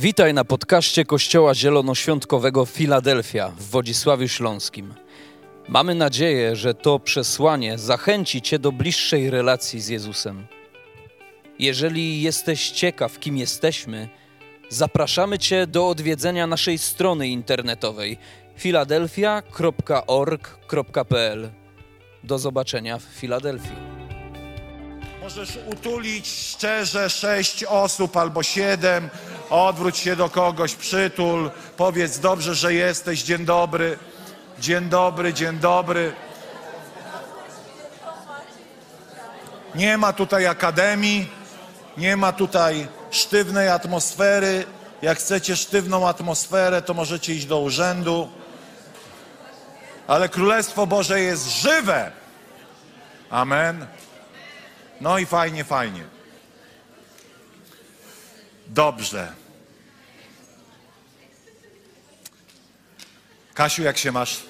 Witaj na podcaście Kościoła Zielonoświątkowego Filadelfia w Wodzisławiu Śląskim. Mamy nadzieję, że to przesłanie zachęci Cię do bliższej relacji z Jezusem. Jeżeli jesteś ciekaw, kim jesteśmy, zapraszamy Cię do odwiedzenia naszej strony internetowej filadelfia.org.pl. Do zobaczenia w Filadelfii. Możesz utulić szczerze sześć osób albo siedem. Odwróć się do kogoś, przytul, powiedz dobrze, że jesteś. Dzień dobry, dzień dobry, dzień dobry. Nie ma tutaj akademii, nie ma tutaj sztywnej atmosfery. Jak chcecie sztywną atmosferę, to możecie iść do urzędu. Ale Królestwo Boże jest żywe. Amen. No i fajnie, fajnie. Dobrze. Kasiu, jak się masz?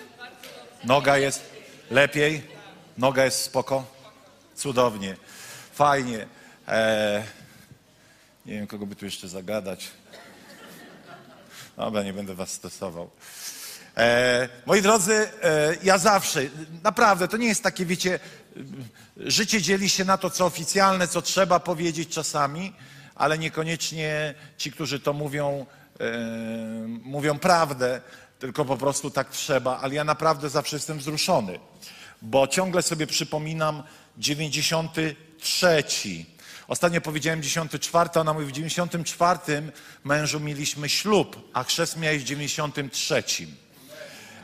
Noga jest lepiej? Noga jest spoko? Cudownie. Fajnie. Eee, nie wiem, kogo by tu jeszcze zagadać. Dobra, nie będę was stosował. E, moi drodzy, e, ja zawsze, naprawdę, to nie jest takie, wiecie, życie dzieli się na to, co oficjalne, co trzeba powiedzieć czasami, ale niekoniecznie ci, którzy to mówią, e, mówią prawdę, tylko po prostu tak trzeba. Ale ja naprawdę zawsze jestem wzruszony, bo ciągle sobie przypominam 93. Ostatnio powiedziałem 94, ona mówi w 94 mężu mieliśmy ślub, a chrzest miałeś w 93.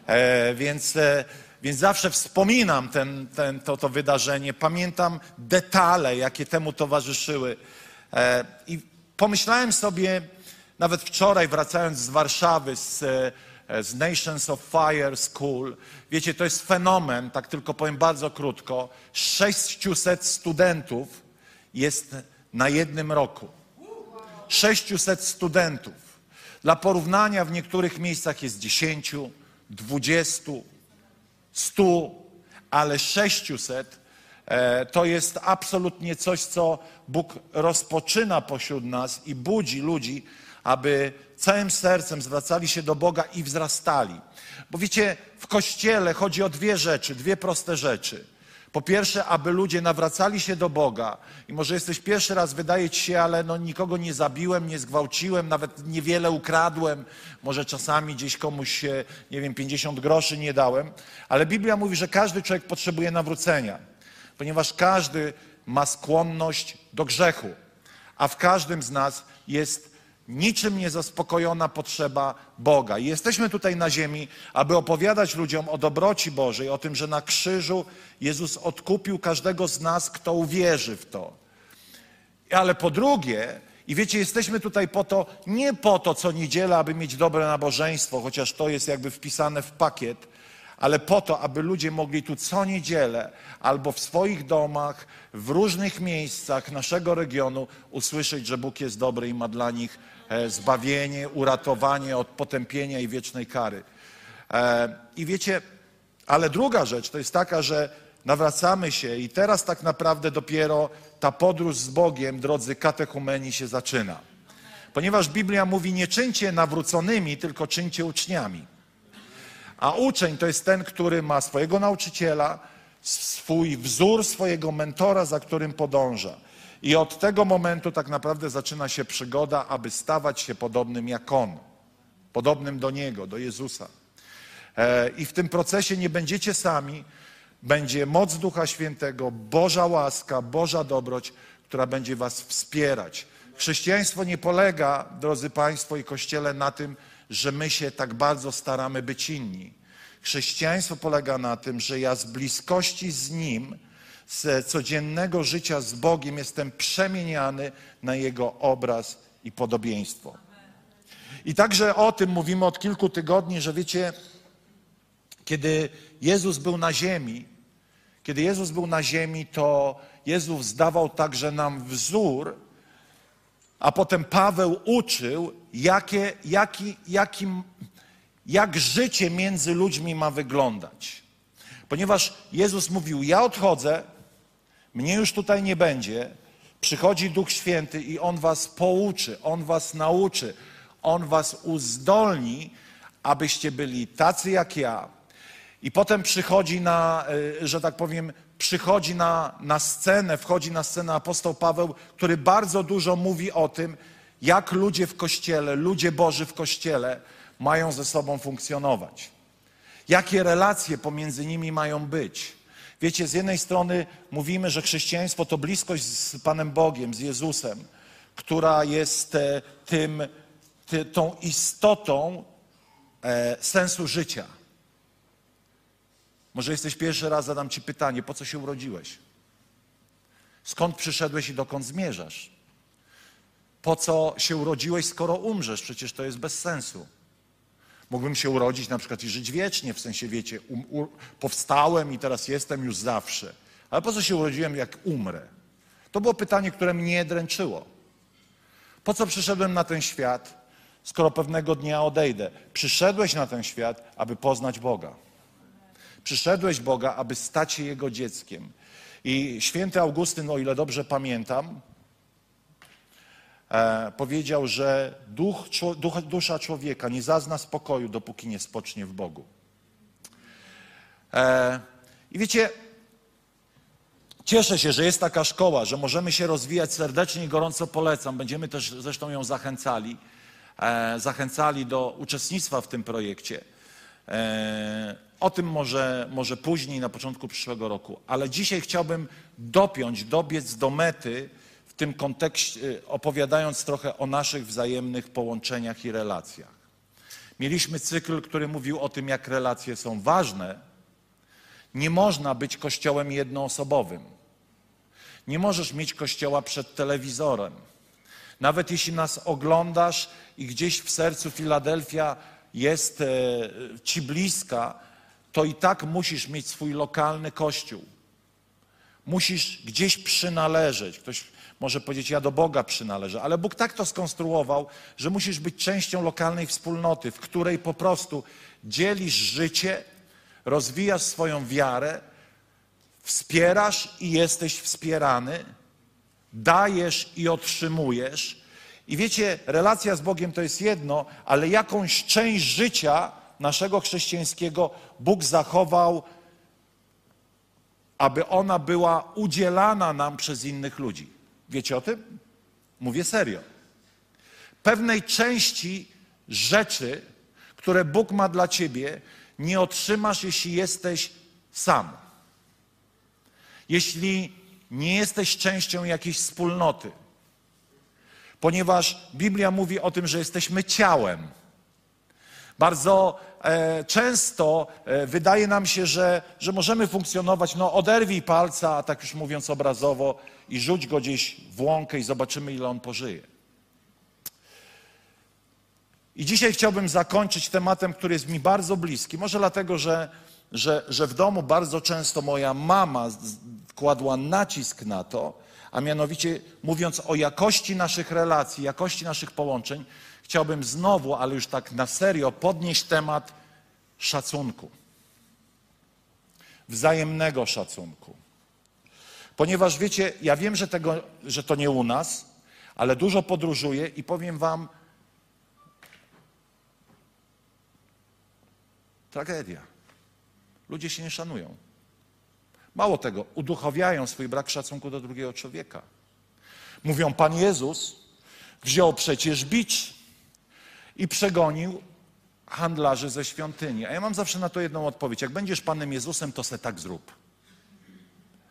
E, więc, e, więc zawsze wspominam ten, ten, to, to wydarzenie, pamiętam detale, jakie temu towarzyszyły. E, I pomyślałem sobie, nawet wczoraj wracając z Warszawy, z, e, z Nations of Fire School, wiecie, to jest fenomen, tak tylko powiem bardzo krótko, 600 studentów jest na jednym roku. 600 studentów. Dla porównania w niektórych miejscach jest 10, 20, 100, ale 600 e, to jest absolutnie coś, co Bóg rozpoczyna pośród nas i budzi ludzi, aby całym sercem zwracali się do Boga i wzrastali. Bo wiecie, w kościele chodzi o dwie rzeczy, dwie proste rzeczy. Po pierwsze, aby ludzie nawracali się do Boga. I może jesteś pierwszy raz, wydaje ci się, ale no nikogo nie zabiłem, nie zgwałciłem, nawet niewiele ukradłem. Może czasami gdzieś komuś, nie wiem, 50 groszy nie dałem. Ale Biblia mówi, że każdy człowiek potrzebuje nawrócenia, ponieważ każdy ma skłonność do grzechu, a w każdym z nas jest niczym niezaspokojona potrzeba Boga. I jesteśmy tutaj na ziemi, aby opowiadać ludziom o dobroci Bożej, o tym, że na krzyżu Jezus odkupił każdego z nas, kto uwierzy w to. Ale po drugie, i wiecie, jesteśmy tutaj po to, nie po to, co niedziela, aby mieć dobre nabożeństwo, chociaż to jest jakby wpisane w pakiet, ale po to, aby ludzie mogli tu co niedzielę albo w swoich domach, w różnych miejscach naszego regionu usłyszeć, że Bóg jest dobry i ma dla nich zbawienie, uratowanie od potępienia i wiecznej kary. E, I wiecie, ale druga rzecz to jest taka, że nawracamy się i teraz tak naprawdę dopiero ta podróż z Bogiem, drodzy katechumeni, się zaczyna. Ponieważ Biblia mówi, nie czyńcie nawróconymi, tylko czyńcie uczniami. A uczeń to jest ten, który ma swojego nauczyciela, swój wzór, swojego mentora, za którym podąża. I od tego momentu tak naprawdę zaczyna się przygoda, aby stawać się podobnym jak On, podobnym do Niego, do Jezusa. E, I w tym procesie nie będziecie sami, będzie moc Ducha Świętego, Boża łaska, Boża dobroć, która będzie Was wspierać. Chrześcijaństwo nie polega, drodzy Państwo i Kościele, na tym, że my się tak bardzo staramy być inni. Chrześcijaństwo polega na tym, że ja z bliskości z Nim z codziennego życia z Bogiem jestem przemieniany na Jego obraz i podobieństwo. I także o tym mówimy od kilku tygodni, że wiecie, kiedy Jezus był na ziemi, kiedy Jezus był na ziemi, to Jezus zdawał także nam wzór, a potem Paweł uczył, jakie, jaki, jakim, jak życie między ludźmi ma wyglądać. Ponieważ Jezus mówił: Ja odchodzę, mnie już tutaj nie będzie. Przychodzi Duch Święty i On was pouczy, On was nauczy, On was uzdolni, abyście byli tacy jak ja. I potem przychodzi na, y, że tak powiem, przychodzi na, na scenę, wchodzi na scenę apostoł Paweł, który bardzo dużo mówi o tym, jak ludzie w kościele, ludzie Boży w kościele mają ze sobą funkcjonować. Jakie relacje pomiędzy nimi mają być. Wiecie, z jednej strony mówimy, że chrześcijaństwo to bliskość z Panem Bogiem, z Jezusem, która jest e, tym, ty, tą istotą e, sensu życia. Może jesteś pierwszy raz, zadam Ci pytanie, po co się urodziłeś? Skąd przyszedłeś i dokąd zmierzasz? Po co się urodziłeś, skoro umrzesz? Przecież to jest bez sensu. Mógłbym się urodzić na przykład i żyć wiecznie, w sensie wiecie, um, u, powstałem i teraz jestem już zawsze. Ale po co się urodziłem, jak umrę? To było pytanie, które mnie dręczyło. Po co przyszedłem na ten świat, skoro pewnego dnia odejdę? Przyszedłeś na ten świat, aby poznać Boga. Przyszedłeś Boga, aby stać się Jego dzieckiem. I święty Augustyn, o ile dobrze pamiętam, powiedział, że duch, duch, dusza człowieka nie zazna spokoju, dopóki nie spocznie w Bogu. E, I wiecie, cieszę się, że jest taka szkoła, że możemy się rozwijać serdecznie i gorąco polecam. Będziemy też zresztą ją zachęcali, e, zachęcali do uczestnictwa w tym projekcie. E, o tym może, może później, na początku przyszłego roku. Ale dzisiaj chciałbym dopiąć, dobiec do mety w tym kontekście, opowiadając trochę o naszych wzajemnych połączeniach i relacjach. Mieliśmy cykl, który mówił o tym, jak relacje są ważne. Nie można być kościołem jednoosobowym. Nie możesz mieć kościoła przed telewizorem. Nawet jeśli nas oglądasz i gdzieś w sercu Filadelfia jest e, ci bliska, to i tak musisz mieć swój lokalny kościół. Musisz gdzieś przynależeć. Ktoś może powiedzieć, ja do Boga przynależę, ale Bóg tak to skonstruował, że musisz być częścią lokalnej wspólnoty, w której po prostu dzielisz życie, rozwijasz swoją wiarę, wspierasz i jesteś wspierany, dajesz i otrzymujesz. I wiecie, relacja z Bogiem to jest jedno, ale jakąś część życia naszego chrześcijańskiego Bóg zachował, aby ona była udzielana nam przez innych ludzi. Wiecie o tym? Mówię serio. Pewnej części rzeczy, które Bóg ma dla ciebie, nie otrzymasz, jeśli jesteś sam. Jeśli nie jesteś częścią jakiejś wspólnoty. Ponieważ Biblia mówi o tym, że jesteśmy ciałem. Bardzo e, często e, wydaje nam się, że, że możemy funkcjonować, no oderwij palca, tak już mówiąc obrazowo, i rzuć go gdzieś w łąkę i zobaczymy, ile on pożyje. I dzisiaj chciałbym zakończyć tematem, który jest mi bardzo bliski. Może dlatego, że, że, że w domu bardzo często moja mama kładła nacisk na to, a mianowicie mówiąc o jakości naszych relacji, jakości naszych połączeń, chciałbym znowu, ale już tak na serio, podnieść temat szacunku. Wzajemnego szacunku. Ponieważ wiecie, ja wiem, że, tego, że to nie u nas, ale dużo podróżuję i powiem Wam, tragedia. Ludzie się nie szanują. Mało tego, uduchowiają swój brak szacunku do drugiego człowieka. Mówią, Pan Jezus wziął przecież bicz i przegonił handlarzy ze świątyni. A ja mam zawsze na to jedną odpowiedź. Jak będziesz Panem Jezusem, to se tak zrób.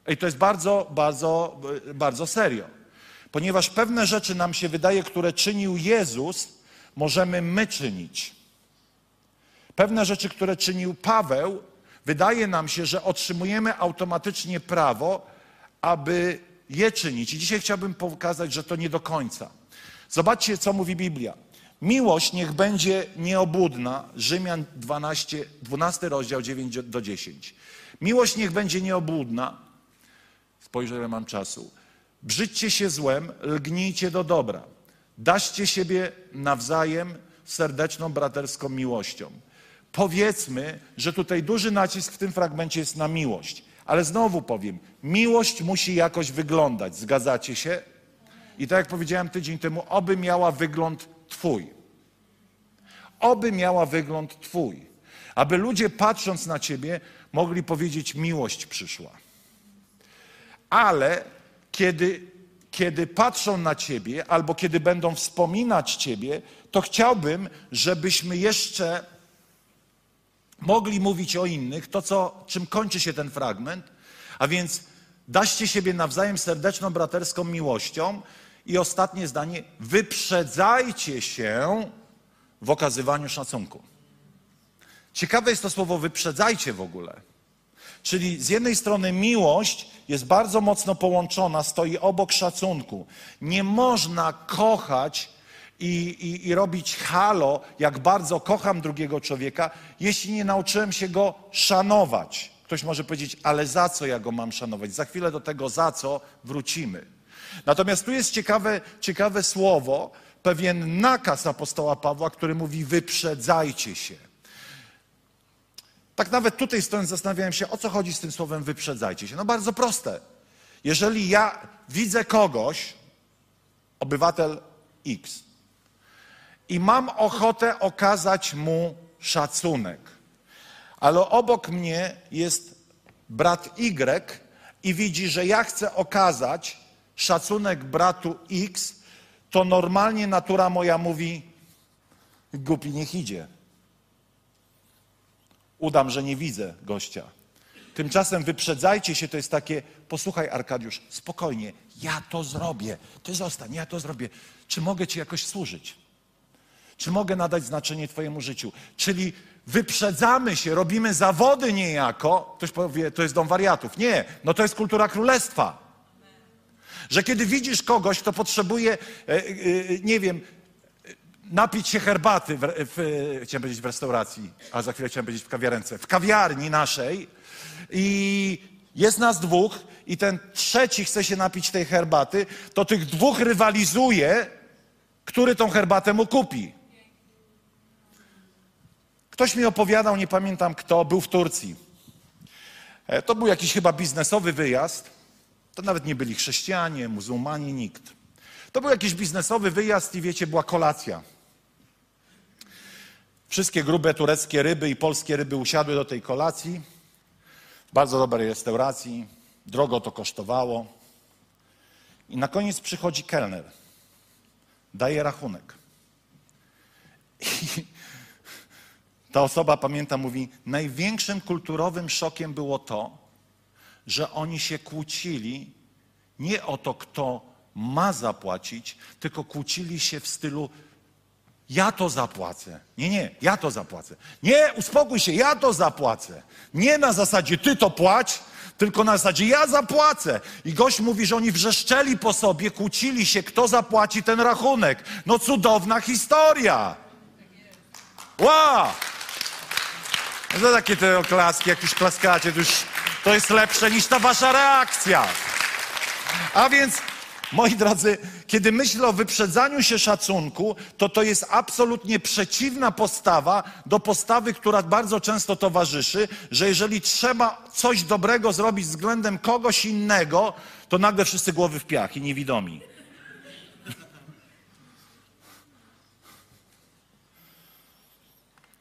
I to jest bardzo, bardzo, bardzo serio. Ponieważ pewne rzeczy nam się wydaje, które czynił Jezus, możemy my czynić. Pewne rzeczy, które czynił Paweł, wydaje nam się, że otrzymujemy automatycznie prawo, aby je czynić. I dzisiaj chciałbym pokazać, że to nie do końca. Zobaczcie, co mówi Biblia. Miłość niech będzie nieobłudna. Rzymian 12, 12 rozdział 9 do 10. Miłość niech będzie nieobłudna. Spojrzę, ile mam czasu. Brzydźcie się złem, lgnijcie do dobra. Daście siebie nawzajem serdeczną, braterską miłością. Powiedzmy, że tutaj duży nacisk w tym fragmencie jest na miłość. Ale znowu powiem, miłość musi jakoś wyglądać. Zgadzacie się? I tak jak powiedziałem tydzień temu, oby miała wygląd Twój. oby miała wygląd Twój. Aby ludzie patrząc na Ciebie mogli powiedzieć: Miłość przyszła. Ale kiedy, kiedy patrzą na Ciebie albo kiedy będą wspominać Ciebie, to chciałbym, żebyśmy jeszcze mogli mówić o innych, to co, czym kończy się ten fragment, a więc daście siebie nawzajem serdeczną, braterską miłością i ostatnie zdanie, wyprzedzajcie się w okazywaniu szacunku. Ciekawe jest to słowo wyprzedzajcie w ogóle. Czyli z jednej strony miłość jest bardzo mocno połączona, stoi obok szacunku. Nie można kochać i, i, i robić halo, jak bardzo kocham drugiego człowieka, jeśli nie nauczyłem się go szanować. Ktoś może powiedzieć, ale za co ja go mam szanować? Za chwilę do tego za co wrócimy. Natomiast tu jest ciekawe, ciekawe słowo, pewien nakaz apostoła Pawła, który mówi: wyprzedzajcie się. Tak nawet tutaj stojąc zastanawiałem się, o co chodzi z tym słowem wyprzedzajcie się. No bardzo proste. Jeżeli ja widzę kogoś, obywatel X, i mam ochotę okazać mu szacunek, ale obok mnie jest brat Y i widzi, że ja chcę okazać szacunek bratu X, to normalnie natura moja mówi, głupi niech idzie. Udam, że nie widzę gościa. Tymczasem wyprzedzajcie się, to jest takie, posłuchaj Arkadiusz, spokojnie, ja to zrobię, ty zostań, ja to zrobię. Czy mogę ci jakoś służyć? Czy mogę nadać znaczenie twojemu życiu? Czyli wyprzedzamy się, robimy zawody niejako. Ktoś powie, to jest dom wariatów. Nie, no to jest kultura królestwa. Że kiedy widzisz kogoś, kto potrzebuje, e, e, nie wiem, napić się herbaty, w, w, chciałem powiedzieć w restauracji, a za chwilę chciałem powiedzieć w kawiarence, w kawiarni naszej i jest nas dwóch i ten trzeci chce się napić tej herbaty, to tych dwóch rywalizuje, który tą herbatę mu kupi. Ktoś mi opowiadał, nie pamiętam kto, był w Turcji. E, to był jakiś chyba biznesowy wyjazd. To nawet nie byli chrześcijanie, muzułmanie, nikt. To był jakiś biznesowy wyjazd i wiecie, była kolacja. Wszystkie grube tureckie ryby i polskie ryby usiadły do tej kolacji. W bardzo dobrej restauracji. Drogo to kosztowało. I na koniec przychodzi kelner. Daje rachunek. I ta osoba, pamiętam, mówi: Największym kulturowym szokiem było to, że oni się kłócili nie o to, kto ma zapłacić, tylko kłócili się w stylu: Ja to zapłacę. Nie, nie, ja to zapłacę. Nie, uspokój się, ja to zapłacę. Nie na zasadzie ty to płać, tylko na zasadzie ja zapłacę. I gość mówi, że oni wrzeszczeli po sobie, kłócili się, kto zapłaci ten rachunek. No cudowna historia. Wow! No takie te oklaski, jak już klaskacie, to już to jest lepsze niż ta wasza reakcja. A więc, moi drodzy, kiedy myślę o wyprzedzaniu się szacunku, to to jest absolutnie przeciwna postawa do postawy, która bardzo często towarzyszy, że jeżeli trzeba coś dobrego zrobić względem kogoś innego, to nagle wszyscy głowy w piach i niewidomi.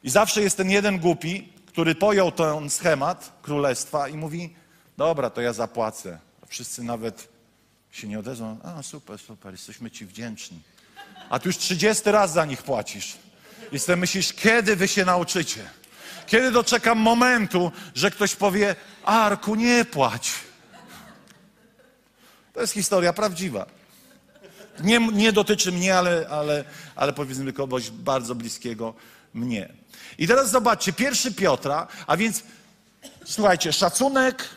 I zawsze jest ten jeden głupi, który pojął ten schemat królestwa i mówi: Dobra, to ja zapłacę. A wszyscy nawet się nie odezwą. A super, super, jesteśmy ci wdzięczni. A ty już trzydziesty raz za nich płacisz. I myślisz, kiedy wy się nauczycie? Kiedy doczekam momentu, że ktoś powie: Arku, nie płać. To jest historia prawdziwa. Nie, nie dotyczy mnie, ale, ale, ale powiedzmy kogoś bardzo bliskiego mnie. I teraz zobaczcie, pierwszy Piotra, a więc słuchajcie, szacunek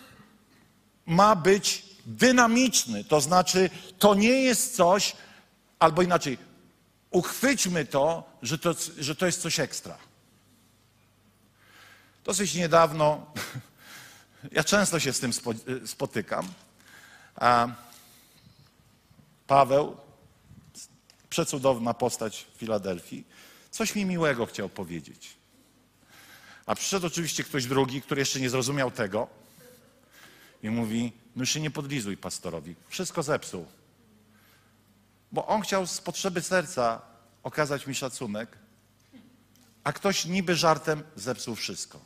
ma być dynamiczny, to znaczy to nie jest coś, albo inaczej, uchwyćmy to, że to, że to jest coś ekstra. Dosyć niedawno, ja często się z tym spotykam, a Paweł, przecudowna postać w Filadelfii, coś mi miłego chciał powiedzieć. A przyszedł oczywiście ktoś drugi, który jeszcze nie zrozumiał tego i mówi, no się nie podlizuj pastorowi, wszystko zepsuł. Bo on chciał z potrzeby serca okazać mi szacunek, a ktoś niby żartem zepsuł wszystko.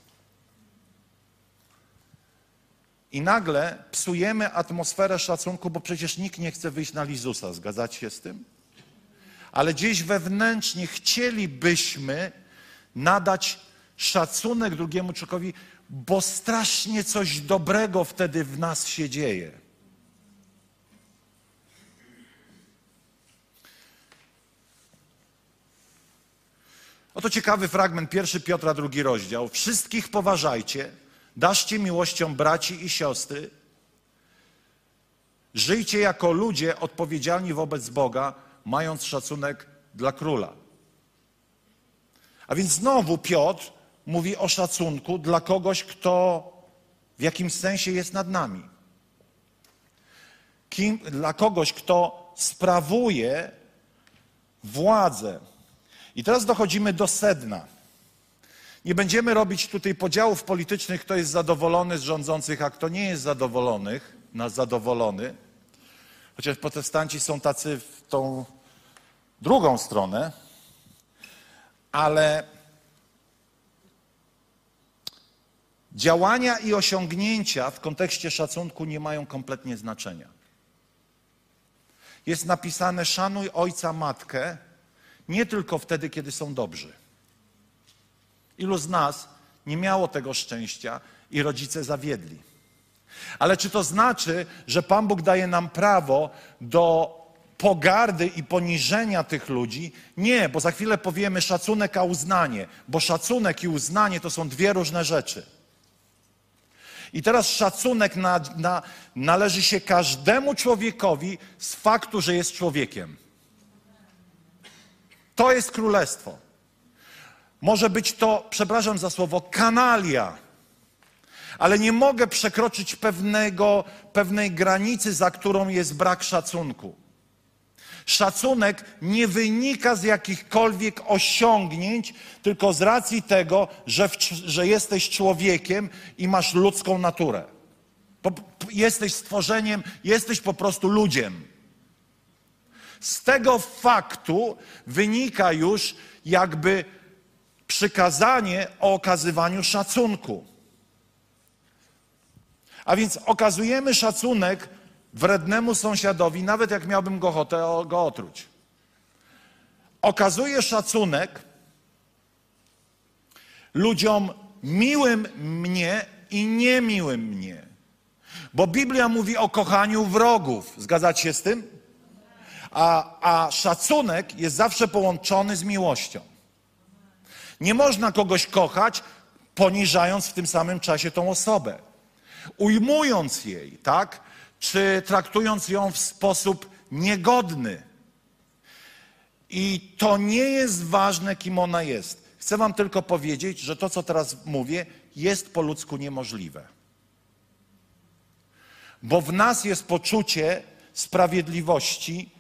I nagle psujemy atmosferę szacunku, bo przecież nikt nie chce wyjść na Lizusa, zgadzacie się z tym? Ale gdzieś wewnętrznie chcielibyśmy nadać szacunek drugiemu człowiekowi, bo strasznie coś dobrego wtedy w nas się dzieje. Oto ciekawy fragment, pierwszy Piotra, drugi rozdział. Wszystkich poważajcie, daszcie miłością braci i siostry, żyjcie jako ludzie odpowiedzialni wobec Boga, mając szacunek dla króla. A więc znowu Piotr mówi o szacunku dla kogoś, kto w jakimś sensie jest nad nami. Kim, dla kogoś, kto sprawuje władzę. I teraz dochodzimy do sedna. Nie będziemy robić tutaj podziałów politycznych, kto jest zadowolony z rządzących, a kto nie jest zadowolonych, na zadowolony. Chociaż protestanci są tacy w tą drugą stronę, ale działania i osiągnięcia w kontekście szacunku nie mają kompletnie znaczenia. Jest napisane: szanuj ojca, matkę, nie tylko wtedy, kiedy są dobrzy. Ilu z nas nie miało tego szczęścia i rodzice zawiedli? Ale czy to znaczy, że Pan Bóg daje nam prawo do pogardy i poniżenia tych ludzi? Nie, bo za chwilę powiemy szacunek a uznanie, bo szacunek i uznanie to są dwie różne rzeczy. I teraz szacunek na, na, należy się każdemu człowiekowi z faktu, że jest człowiekiem. To jest królestwo. Może być to, przepraszam za słowo, kanalia. Ale nie mogę przekroczyć pewnego, pewnej granicy, za którą jest brak szacunku. Szacunek nie wynika z jakichkolwiek osiągnięć, tylko z racji tego, że, w, że jesteś człowiekiem i masz ludzką naturę. Po, jesteś stworzeniem, jesteś po prostu ludziem. Z tego faktu wynika już jakby przykazanie o okazywaniu szacunku. A więc okazujemy szacunek wrednemu sąsiadowi, nawet jak miałbym go ochotę go otruć. Okazuję szacunek ludziom miłym mnie i niemiłym mnie. Bo Biblia mówi o kochaniu wrogów. Zgadzacie się z tym? A, a szacunek jest zawsze połączony z miłością. Nie można kogoś kochać, poniżając w tym samym czasie tą osobę. Ujmując jej, tak? Czy traktując ją w sposób niegodny. I to nie jest ważne, kim ona jest. Chcę Wam tylko powiedzieć, że to, co teraz mówię, jest po ludzku niemożliwe. Bo w nas jest poczucie sprawiedliwości,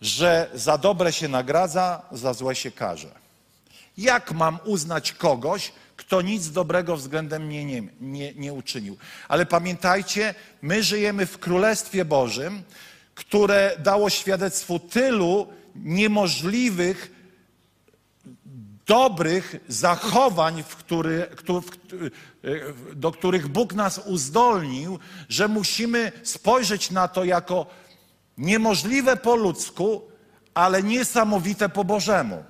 że za dobre się nagradza, za złe się karze. Jak mam uznać kogoś, kto nic dobrego względem mnie nie, nie, nie uczynił? Ale pamiętajcie, my żyjemy w Królestwie Bożym, które dało świadectwu tylu niemożliwych, dobrych zachowań, w który, do których Bóg nas uzdolnił, że musimy spojrzeć na to jako niemożliwe po ludzku, ale niesamowite po Bożemu.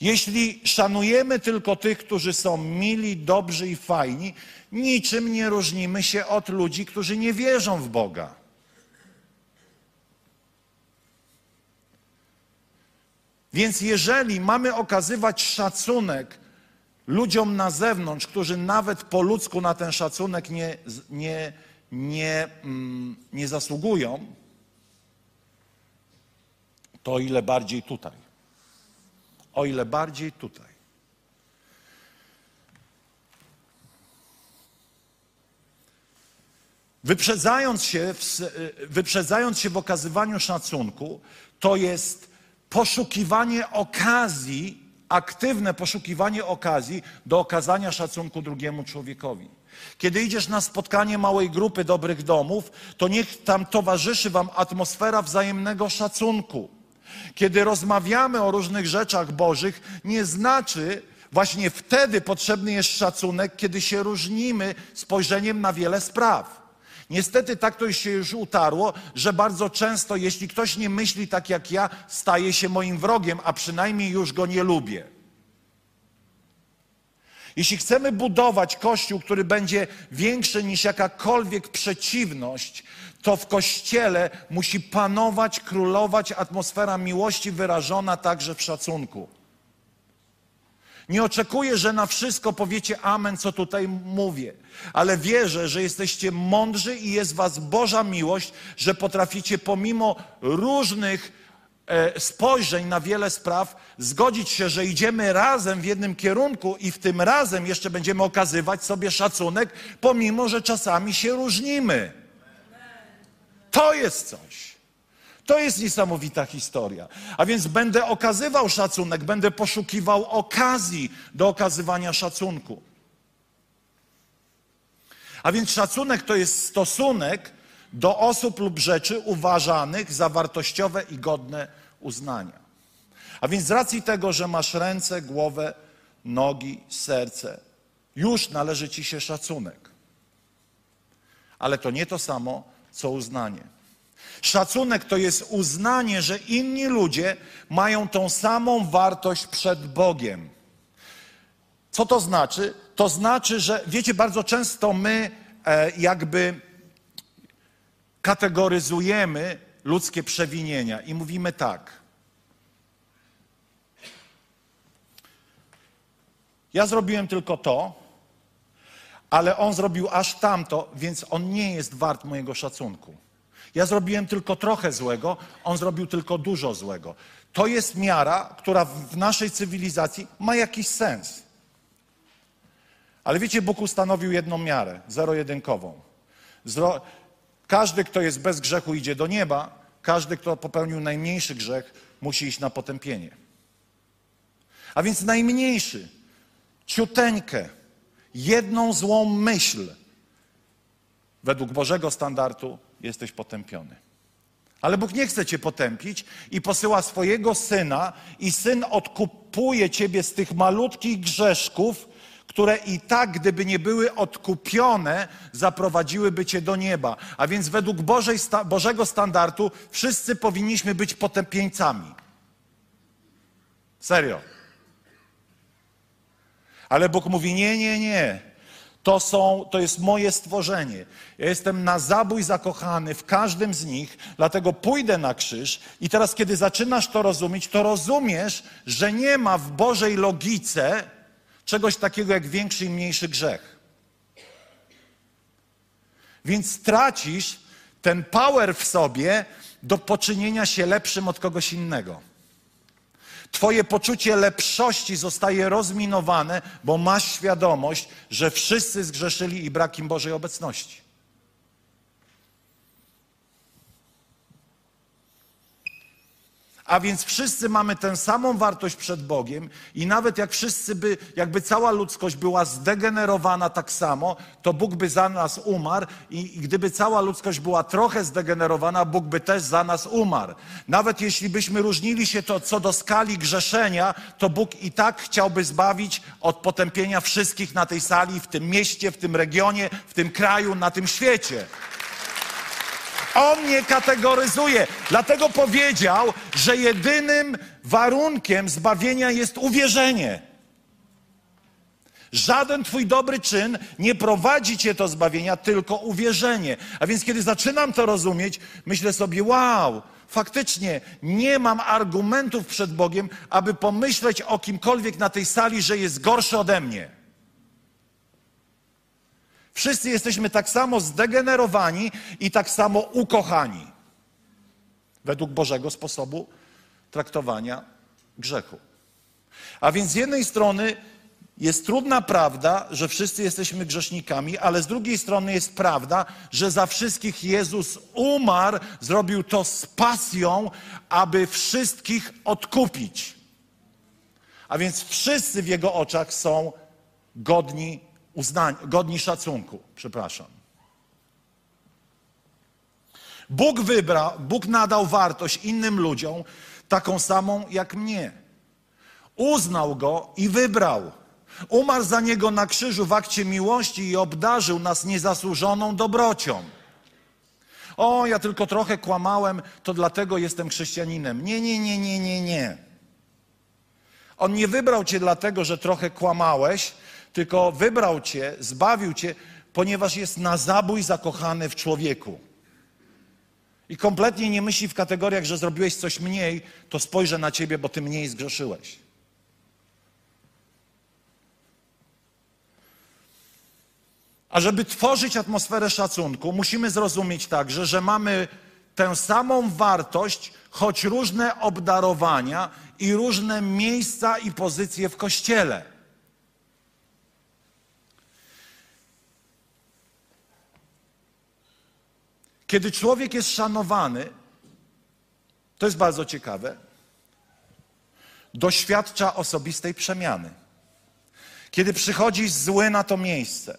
Jeśli szanujemy tylko tych, którzy są mili, dobrzy i fajni, niczym nie różnimy się od ludzi, którzy nie wierzą w Boga. Więc jeżeli mamy okazywać szacunek ludziom na zewnątrz, którzy nawet po ludzku na ten szacunek nie, nie, nie, mm, nie zasługują, to ile bardziej tutaj o ile bardziej tutaj. Wyprzedzając się, w, wyprzedzając się w okazywaniu szacunku, to jest poszukiwanie okazji, aktywne poszukiwanie okazji do okazania szacunku drugiemu człowiekowi. Kiedy idziesz na spotkanie małej grupy dobrych domów, to niech tam towarzyszy Wam atmosfera wzajemnego szacunku. Kiedy rozmawiamy o różnych rzeczach Bożych, nie znaczy, właśnie wtedy potrzebny jest szacunek, kiedy się różnimy spojrzeniem na wiele spraw. Niestety tak to się już utarło, że bardzo często, jeśli ktoś nie myśli tak jak ja, staje się moim wrogiem, a przynajmniej już go nie lubię. Jeśli chcemy budować kościół, który będzie większy niż jakakolwiek przeciwność, to w kościele musi panować, królować atmosfera miłości wyrażona także w szacunku. Nie oczekuję, że na wszystko powiecie amen, co tutaj mówię, ale wierzę, że jesteście mądrzy i jest was Boża miłość, że potraficie pomimo różnych spojrzeń na wiele spraw zgodzić się, że idziemy razem w jednym kierunku i w tym razem jeszcze będziemy okazywać sobie szacunek, pomimo że czasami się różnimy. To jest coś. To jest niesamowita historia. A więc będę okazywał szacunek, będę poszukiwał okazji do okazywania szacunku. A więc szacunek to jest stosunek do osób lub rzeczy uważanych za wartościowe i godne uznania. A więc z racji tego, że masz ręce, głowę, nogi, serce, już należy ci się szacunek. Ale to nie to samo, co uznanie. Szacunek to jest uznanie, że inni ludzie mają tą samą wartość przed Bogiem. Co to znaczy? To znaczy, że wiecie, bardzo często my e, jakby kategoryzujemy ludzkie przewinienia i mówimy tak. Ja zrobiłem tylko to, ale on zrobił aż tamto, więc on nie jest wart mojego szacunku. Ja zrobiłem tylko trochę złego, on zrobił tylko dużo złego. To jest miara, która w naszej cywilizacji ma jakiś sens. Ale wiecie, Bóg ustanowił jedną miarę, zero-jedynkową. Zro... Każdy, kto jest bez grzechu, idzie do nieba, każdy, kto popełnił najmniejszy grzech, musi iść na potępienie. A więc najmniejszy, ciuteńkę, jedną złą myśl, według Bożego standardu jesteś potępiony. Ale Bóg nie chce cię potępić i posyła swojego syna, i syn odkupuje ciebie z tych malutkich grzeszków, które i tak, gdyby nie były odkupione, zaprowadziłyby cię do nieba. A więc według Bożej, Bożego standardu wszyscy powinniśmy być potępieńcami. Serio. Ale Bóg mówi: Nie, nie, nie. To, są, to jest moje stworzenie. Ja jestem na zabój zakochany w każdym z nich, dlatego pójdę na krzyż. I teraz, kiedy zaczynasz to rozumieć, to rozumiesz, że nie ma w Bożej logice czegoś takiego jak większy i mniejszy grzech. Więc tracisz ten power w sobie do poczynienia się lepszym od kogoś innego. Twoje poczucie lepszości zostaje rozminowane, bo masz świadomość, że wszyscy zgrzeszyli i brak im Bożej obecności. A więc wszyscy mamy tę samą wartość przed Bogiem i nawet jak wszyscy by, jakby cała ludzkość była zdegenerowana tak samo, to Bóg by za nas umarł i, i gdyby cała ludzkość była trochę zdegenerowana, Bóg by też za nas umarł. Nawet jeśli byśmy różnili się to co do skali grzeszenia, to Bóg i tak chciałby zbawić od potępienia wszystkich na tej sali, w tym mieście, w tym regionie, w tym kraju, na tym świecie. On nie kategoryzuje. Dlatego powiedział, że jedynym warunkiem zbawienia jest uwierzenie. Żaden Twój dobry czyn nie prowadzi Cię do zbawienia, tylko uwierzenie. A więc, kiedy zaczynam to rozumieć, myślę sobie, wow, faktycznie nie mam argumentów przed Bogiem, aby pomyśleć o kimkolwiek na tej sali, że jest gorszy ode mnie. Wszyscy jesteśmy tak samo zdegenerowani i tak samo ukochani. Według Bożego sposobu traktowania grzechu. A więc z jednej strony jest trudna prawda, że wszyscy jesteśmy grzesznikami, ale z drugiej strony jest prawda, że za wszystkich Jezus umarł, zrobił to z pasją, aby wszystkich odkupić. A więc wszyscy w Jego oczach są godni uznania, godni szacunku, przepraszam. Bóg wybrał, Bóg nadał wartość innym ludziom, taką samą jak mnie. Uznał go i wybrał. Umarł za niego na krzyżu w akcie miłości i obdarzył nas niezasłużoną dobrocią. O, ja tylko trochę kłamałem, to dlatego jestem chrześcijaninem. Nie, nie, nie, nie, nie, nie. On nie wybrał cię dlatego, że trochę kłamałeś, tylko wybrał cię, zbawił cię, ponieważ jest na zabój zakochany w człowieku. I kompletnie nie myśli w kategoriach, że zrobiłeś coś mniej, to spojrzę na ciebie, bo ty mniej zgrzeszyłeś. A żeby tworzyć atmosferę szacunku, musimy zrozumieć także, że mamy tę samą wartość, choć różne obdarowania i różne miejsca i pozycje w kościele. Kiedy człowiek jest szanowany, to jest bardzo ciekawe, doświadcza osobistej przemiany. Kiedy przychodzisz zły na to miejsce,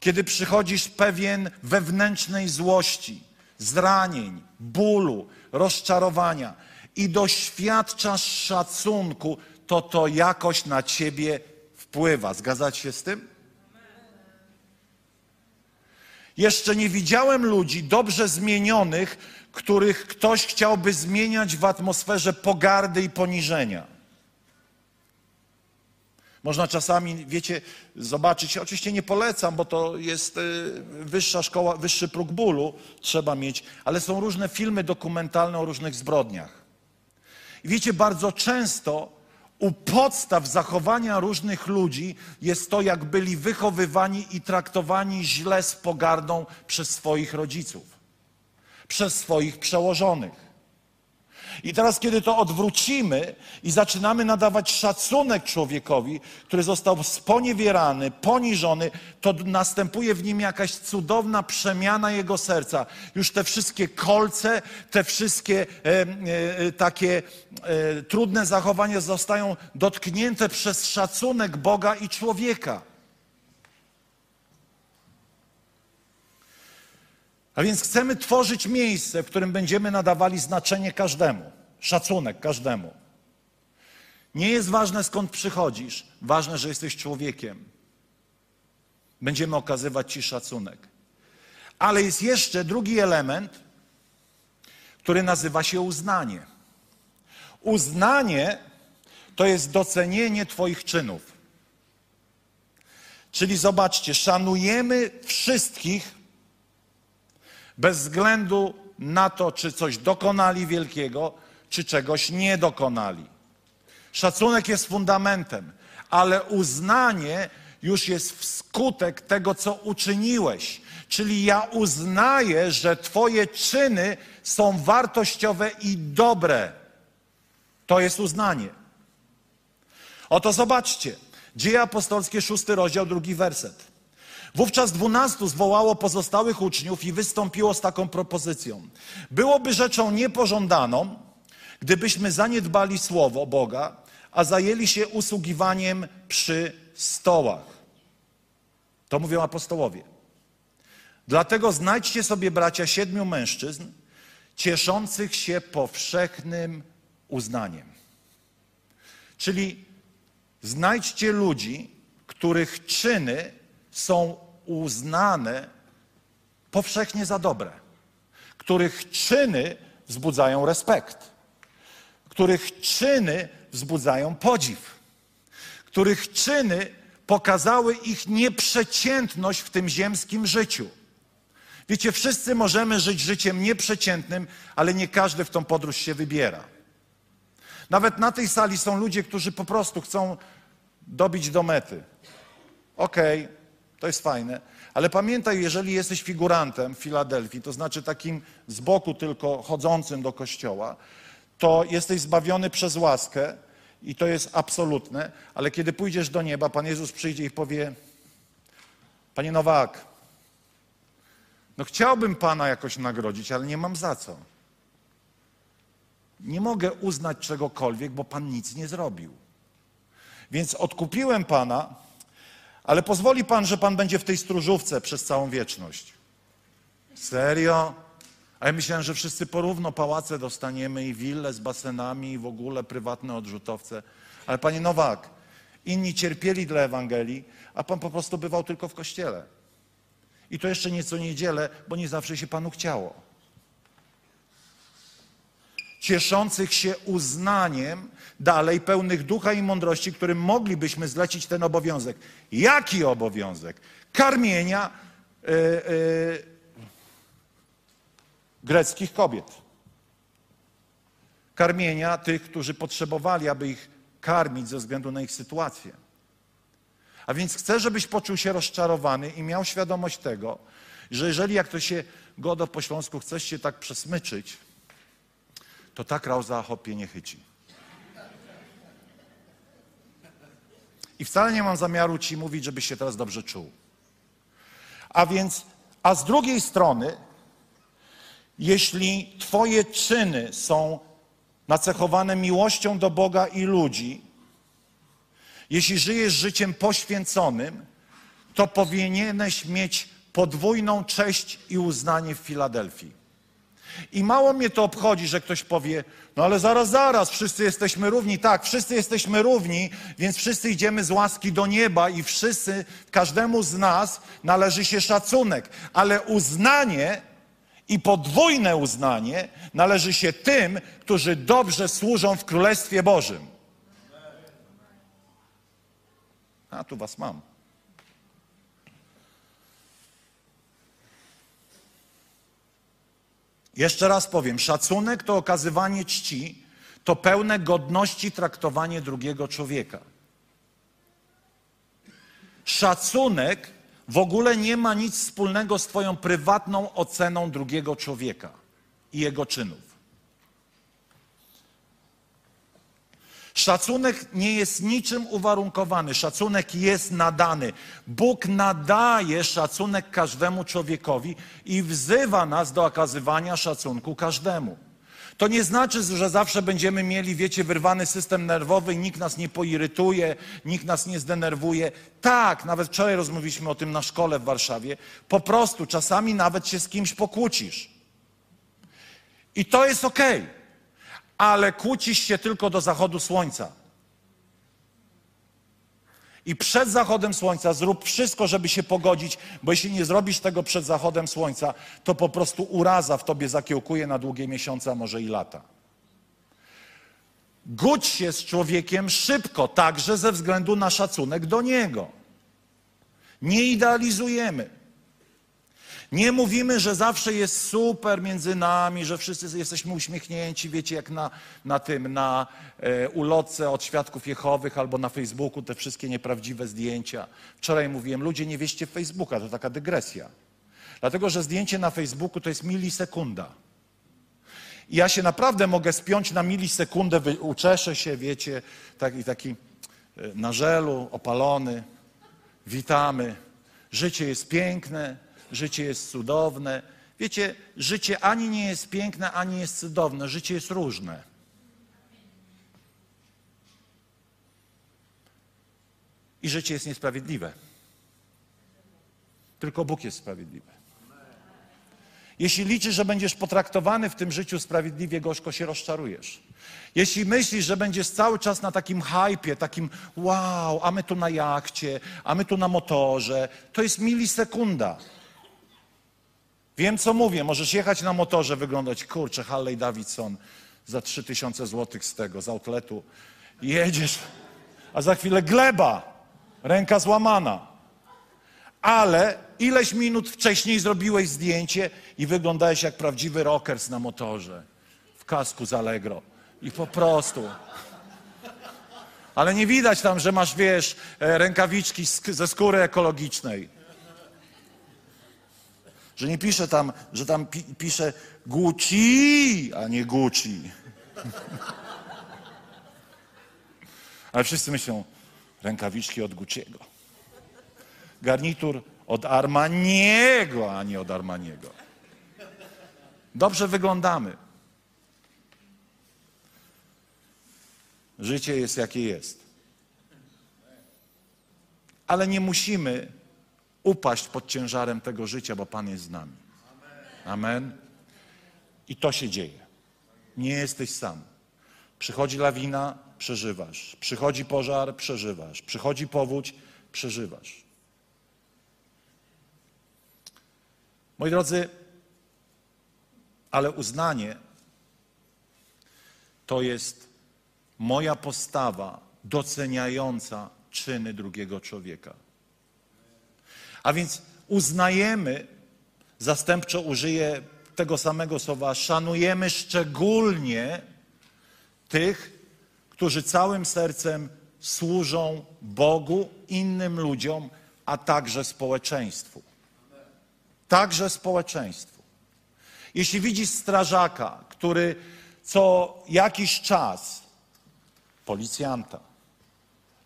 kiedy przychodzisz pewien wewnętrznej złości, zranień, bólu, rozczarowania i doświadczasz szacunku, to to jakoś na ciebie wpływa. Zgadzacie się z tym? Jeszcze nie widziałem ludzi dobrze zmienionych, których ktoś chciałby zmieniać w atmosferze pogardy i poniżenia. Można czasami, wiecie, zobaczyć, oczywiście nie polecam, bo to jest y, wyższa szkoła, wyższy próg bólu trzeba mieć, ale są różne filmy dokumentalne o różnych zbrodniach. I wiecie, bardzo często u podstaw zachowania różnych ludzi jest to, jak byli wychowywani i traktowani źle z pogardą przez swoich rodziców, przez swoich przełożonych. I teraz, kiedy to odwrócimy i zaczynamy nadawać szacunek człowiekowi, który został sponiewierany, poniżony, to następuje w nim jakaś cudowna przemiana jego serca. Już te wszystkie kolce, te wszystkie e, e, takie e, trudne zachowania zostają dotknięte przez szacunek Boga i człowieka. A więc chcemy tworzyć miejsce, w którym będziemy nadawali znaczenie każdemu, szacunek każdemu. Nie jest ważne skąd przychodzisz, ważne, że jesteś człowiekiem. Będziemy okazywać Ci szacunek. Ale jest jeszcze drugi element, który nazywa się uznanie. Uznanie to jest docenienie Twoich czynów. Czyli zobaczcie, szanujemy wszystkich bez względu na to, czy coś dokonali wielkiego, czy czegoś nie dokonali. Szacunek jest fundamentem, ale uznanie już jest wskutek tego, co uczyniłeś. Czyli ja uznaję, że Twoje czyny są wartościowe i dobre. To jest uznanie. Oto zobaczcie. Dzieje apostolskie, szósty rozdział, drugi werset. Wówczas dwunastu zwołało pozostałych uczniów i wystąpiło z taką propozycją. Byłoby rzeczą niepożądaną, gdybyśmy zaniedbali słowo Boga, a zajęli się usługiwaniem przy stołach. To mówią apostołowie. Dlatego znajdźcie sobie, bracia, siedmiu mężczyzn, cieszących się powszechnym uznaniem. Czyli znajdźcie ludzi, których czyny są uznane powszechnie za dobre, których czyny wzbudzają respekt, których czyny wzbudzają podziw, których czyny pokazały ich nieprzeciętność w tym ziemskim życiu. Wiecie, wszyscy możemy żyć życiem nieprzeciętnym, ale nie każdy w tą podróż się wybiera. Nawet na tej sali są ludzie, którzy po prostu chcą dobić do mety. Okej, okay, to jest fajne. Ale pamiętaj, jeżeli jesteś figurantem w Filadelfii, to znaczy takim z boku tylko chodzącym do kościoła, to jesteś zbawiony przez łaskę i to jest absolutne, ale kiedy pójdziesz do nieba, Pan Jezus przyjdzie i powie: Panie Nowak, no chciałbym Pana jakoś nagrodzić, ale nie mam za co. Nie mogę uznać czegokolwiek, bo Pan nic nie zrobił. Więc odkupiłem Pana ale pozwoli Pan, że Pan będzie w tej stróżówce przez całą wieczność. Serio? A ja myślałem, że wszyscy porówno pałace dostaniemy i wille z basenami i w ogóle prywatne odrzutowce. Ale panie Nowak, inni cierpieli dla Ewangelii, a pan po prostu bywał tylko w kościele. I to jeszcze nieco niedzielę, bo nie zawsze się panu chciało. Cieszących się uznaniem, dalej pełnych ducha i mądrości, którym moglibyśmy zlecić ten obowiązek. Jaki obowiązek? Karmienia. Yy, yy, greckich kobiet. Karmienia tych, którzy potrzebowali, aby ich karmić ze względu na ich sytuację. A więc chcę, żebyś poczuł się rozczarowany i miał świadomość tego, że jeżeli jak to się godo po śląsku chcesz się tak przesmyczyć, to tak rauza hopie nie chyci. I wcale nie mam zamiaru ci mówić, żebyś się teraz dobrze czuł. A więc, a z drugiej strony, jeśli Twoje czyny są nacechowane miłością do Boga i ludzi, jeśli żyjesz życiem poświęconym, to powinieneś mieć podwójną cześć i uznanie w Filadelfii. I mało mnie to obchodzi, że ktoś powie, no ale zaraz, zaraz, wszyscy jesteśmy równi. Tak, wszyscy jesteśmy równi, więc wszyscy idziemy z łaski do nieba i wszyscy, każdemu z nas należy się szacunek. Ale uznanie i podwójne uznanie należy się tym, którzy dobrze służą w Królestwie Bożym. A tu was mam. Jeszcze raz powiem, szacunek to okazywanie czci, to pełne godności traktowanie drugiego człowieka. Szacunek w ogóle nie ma nic wspólnego z Twoją prywatną oceną drugiego człowieka i jego czynów. Szacunek nie jest niczym uwarunkowany, szacunek jest nadany. Bóg nadaje szacunek każdemu człowiekowi i wzywa nas do okazywania szacunku każdemu. To nie znaczy, że zawsze będziemy mieli, wiecie, wyrwany system nerwowy i nikt nas nie poirytuje, nikt nas nie zdenerwuje. Tak, nawet wczoraj rozmawialiśmy o tym na szkole w Warszawie. Po prostu czasami nawet się z kimś pokłócisz. I to jest okej. Okay. Ale kłócisz się tylko do zachodu słońca. I przed zachodem słońca zrób wszystko, żeby się pogodzić, bo jeśli nie zrobisz tego przed zachodem słońca, to po prostu uraza w tobie zakiełkuje na długie miesiące, a może i lata. Gódź się z człowiekiem szybko, także ze względu na szacunek do niego. Nie idealizujemy. Nie mówimy, że zawsze jest super między nami, że wszyscy jesteśmy uśmiechnięci, wiecie, jak na, na tym, na e, ulotce od świadków Jehowych albo na Facebooku te wszystkie nieprawdziwe zdjęcia. Wczoraj mówiłem, ludzie nie wieście Facebooka, to taka dygresja. Dlatego, że zdjęcie na Facebooku to jest milisekunda. I ja się naprawdę mogę spiąć na milisekundę, uczeszę się, wiecie, taki, taki e, na żelu, opalony. Witamy. Życie jest piękne, życie jest cudowne. Wiecie, życie ani nie jest piękne, ani jest cudowne. Życie jest różne. I życie jest niesprawiedliwe. Tylko Bóg jest sprawiedliwy. Jeśli liczysz, że będziesz potraktowany w tym życiu sprawiedliwie, gorzko się rozczarujesz. Jeśli myślisz, że będziesz cały czas na takim hypie, takim wow, a my tu na jachcie, a my tu na motorze, to jest milisekunda. Wiem, co mówię. Możesz jechać na motorze, wyglądać, kurczę, Harley Davidson za 3000 zł z tego, z outletu. Jedziesz, a za chwilę gleba, ręka złamana. Ale ileś minut wcześniej zrobiłeś zdjęcie i wyglądałeś jak prawdziwy rockers na motorze, w kasku z Allegro. I po prostu. Ale nie widać tam, że masz, wiesz, e, rękawiczki ze skóry ekologicznej. Że nie pisze tam, że tam pi, pisze Gucci, a nie Gucci. Ale wszyscy myślą, rękawiczki od Gucciego. Garnitur od Armaniego, a nie od Armaniego. Dobrze wyglądamy. Życie jest jakie jest. Ale nie musimy upaść pod ciężarem tego życia, bo Pan jest z nami. Amen. I to się dzieje. Nie jesteś sam. Przychodzi lawina, przeżywasz. Przychodzi pożar, przeżywasz. Przychodzi powódź, przeżywasz. Moi drodzy, ale uznanie to jest moja postawa doceniająca czyny drugiego człowieka. A więc uznajemy, zastępczo użyję tego samego słowa, szanujemy szczególnie tych, którzy całym sercem służą Bogu, innym ludziom, a także społeczeństwu. Także społeczeństwu. Jeśli widzisz strażaka, który co jakiś czas, policjanta,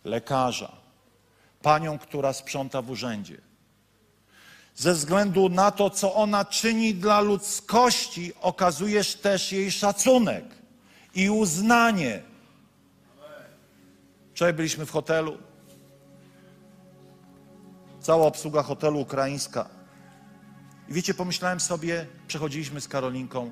lekarza, panią, która sprząta w urzędzie, ze względu na to, co ona czyni dla ludzkości, okazujesz też jej szacunek i uznanie. Wczoraj byliśmy w hotelu. Cała obsługa hotelu ukraińska. I wiecie, pomyślałem sobie, przechodziliśmy z Karolinką,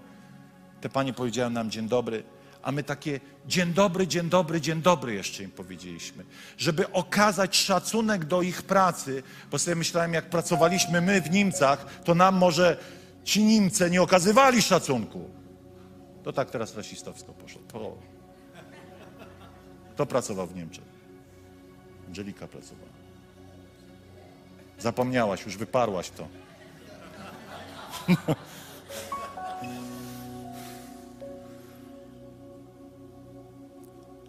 te panie powiedziały nam dzień dobry, a my takie dzień dobry, dzień dobry, dzień dobry jeszcze im powiedzieliśmy. Żeby okazać szacunek do ich pracy, bo sobie myślałem, jak pracowaliśmy my w Niemcach, to nam może ci Niemcy nie okazywali szacunku. To tak teraz rasistowsko poszło. To, to pracował w Niemczech. Angelika pracowała. Zapomniałaś, już wyparłaś to.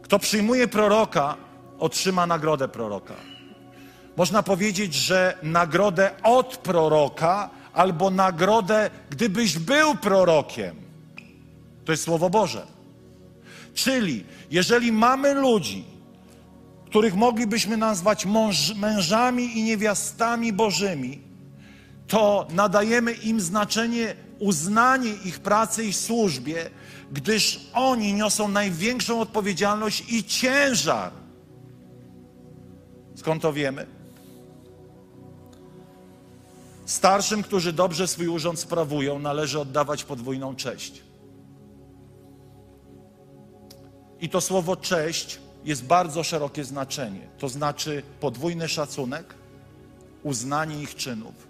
Kto przyjmuje proroka, otrzyma nagrodę proroka. Można powiedzieć, że nagrodę od proroka albo nagrodę, gdybyś był prorokiem. To jest Słowo Boże. Czyli, jeżeli mamy ludzi, których moglibyśmy nazwać mąż, mężami i niewiastami Bożymi, to nadajemy im znaczenie, uznanie ich pracy i służbie, gdyż oni niosą największą odpowiedzialność i ciężar. Skąd to wiemy? Starszym, którzy dobrze swój urząd sprawują, należy oddawać podwójną cześć. I to słowo cześć jest bardzo szerokie znaczenie. To znaczy podwójny szacunek, uznanie ich czynów,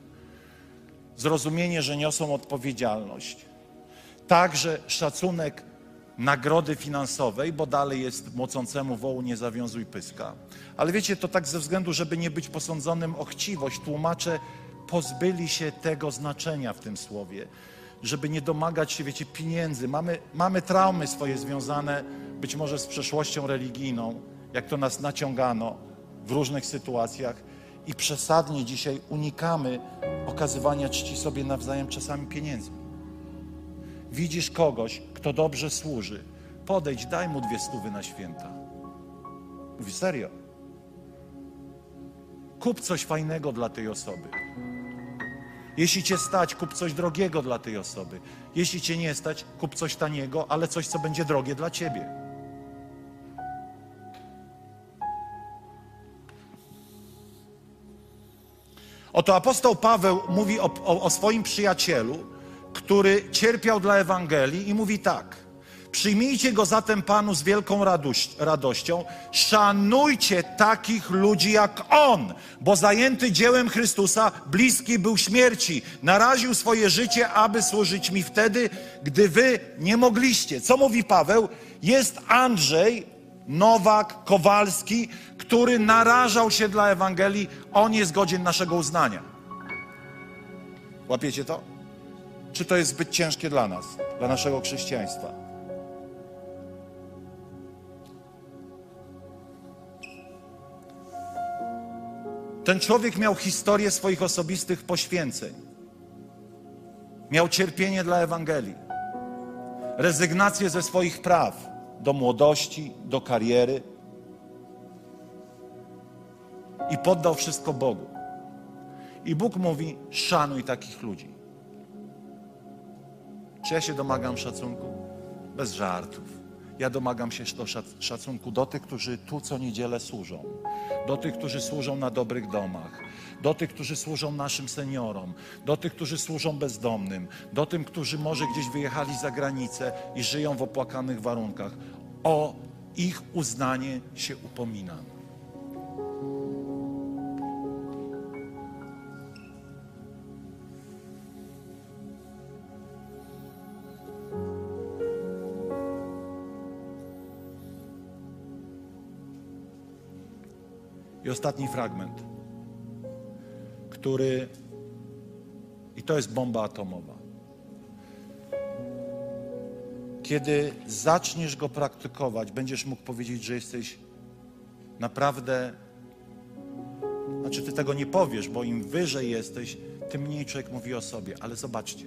zrozumienie, że niosą odpowiedzialność Także szacunek nagrody finansowej, bo dalej jest mocącemu wołu nie zawiązuj pyska. Ale wiecie, to tak ze względu, żeby nie być posądzonym o chciwość, tłumacze pozbyli się tego znaczenia w tym słowie, żeby nie domagać się, wiecie, pieniędzy. Mamy, mamy traumy swoje związane być może z przeszłością religijną, jak to nas naciągano w różnych sytuacjach i przesadnie dzisiaj unikamy okazywania czci sobie nawzajem czasami pieniędzmi widzisz kogoś, kto dobrze służy, podejdź, daj mu dwie stówy na święta. Mówi, serio. Kup coś fajnego dla tej osoby. Jeśli cię stać, kup coś drogiego dla tej osoby. Jeśli cię nie stać, kup coś taniego, ale coś, co będzie drogie dla ciebie. Oto apostoł Paweł mówi o, o, o swoim przyjacielu, który cierpiał dla Ewangelii i mówi tak. Przyjmijcie go zatem Panu z wielką radość, radością. Szanujcie takich ludzi jak On, bo zajęty dziełem Chrystusa, bliski był śmierci. Naraził swoje życie, aby służyć mi wtedy, gdy wy nie mogliście. Co mówi Paweł? Jest Andrzej, Nowak, Kowalski, który narażał się dla Ewangelii. On jest godzien naszego uznania. Łapiecie to? Czy to jest zbyt ciężkie dla nas, dla naszego chrześcijaństwa? Ten człowiek miał historię swoich osobistych poświęceń. Miał cierpienie dla Ewangelii, rezygnację ze swoich praw do młodości, do kariery i poddał wszystko Bogu. I Bóg mówi: szanuj takich ludzi. Czy ja się domagam szacunku? Bez żartów. ja domagam się szacunku do tych, którzy tu co niedzielę służą, do tych, którzy służą na dobrych domach, do tych, którzy służą naszym seniorom, do tych, którzy służą bezdomnym, do tych, którzy może gdzieś wyjechali za granicę i żyją w opłakanych warunkach. O ich uznanie się upominam. I ostatni fragment, który, i to jest bomba atomowa. Kiedy zaczniesz go praktykować, będziesz mógł powiedzieć, że jesteś naprawdę. Znaczy, ty tego nie powiesz, bo im wyżej jesteś, tym mniej człowiek mówi o sobie. Ale zobaczcie.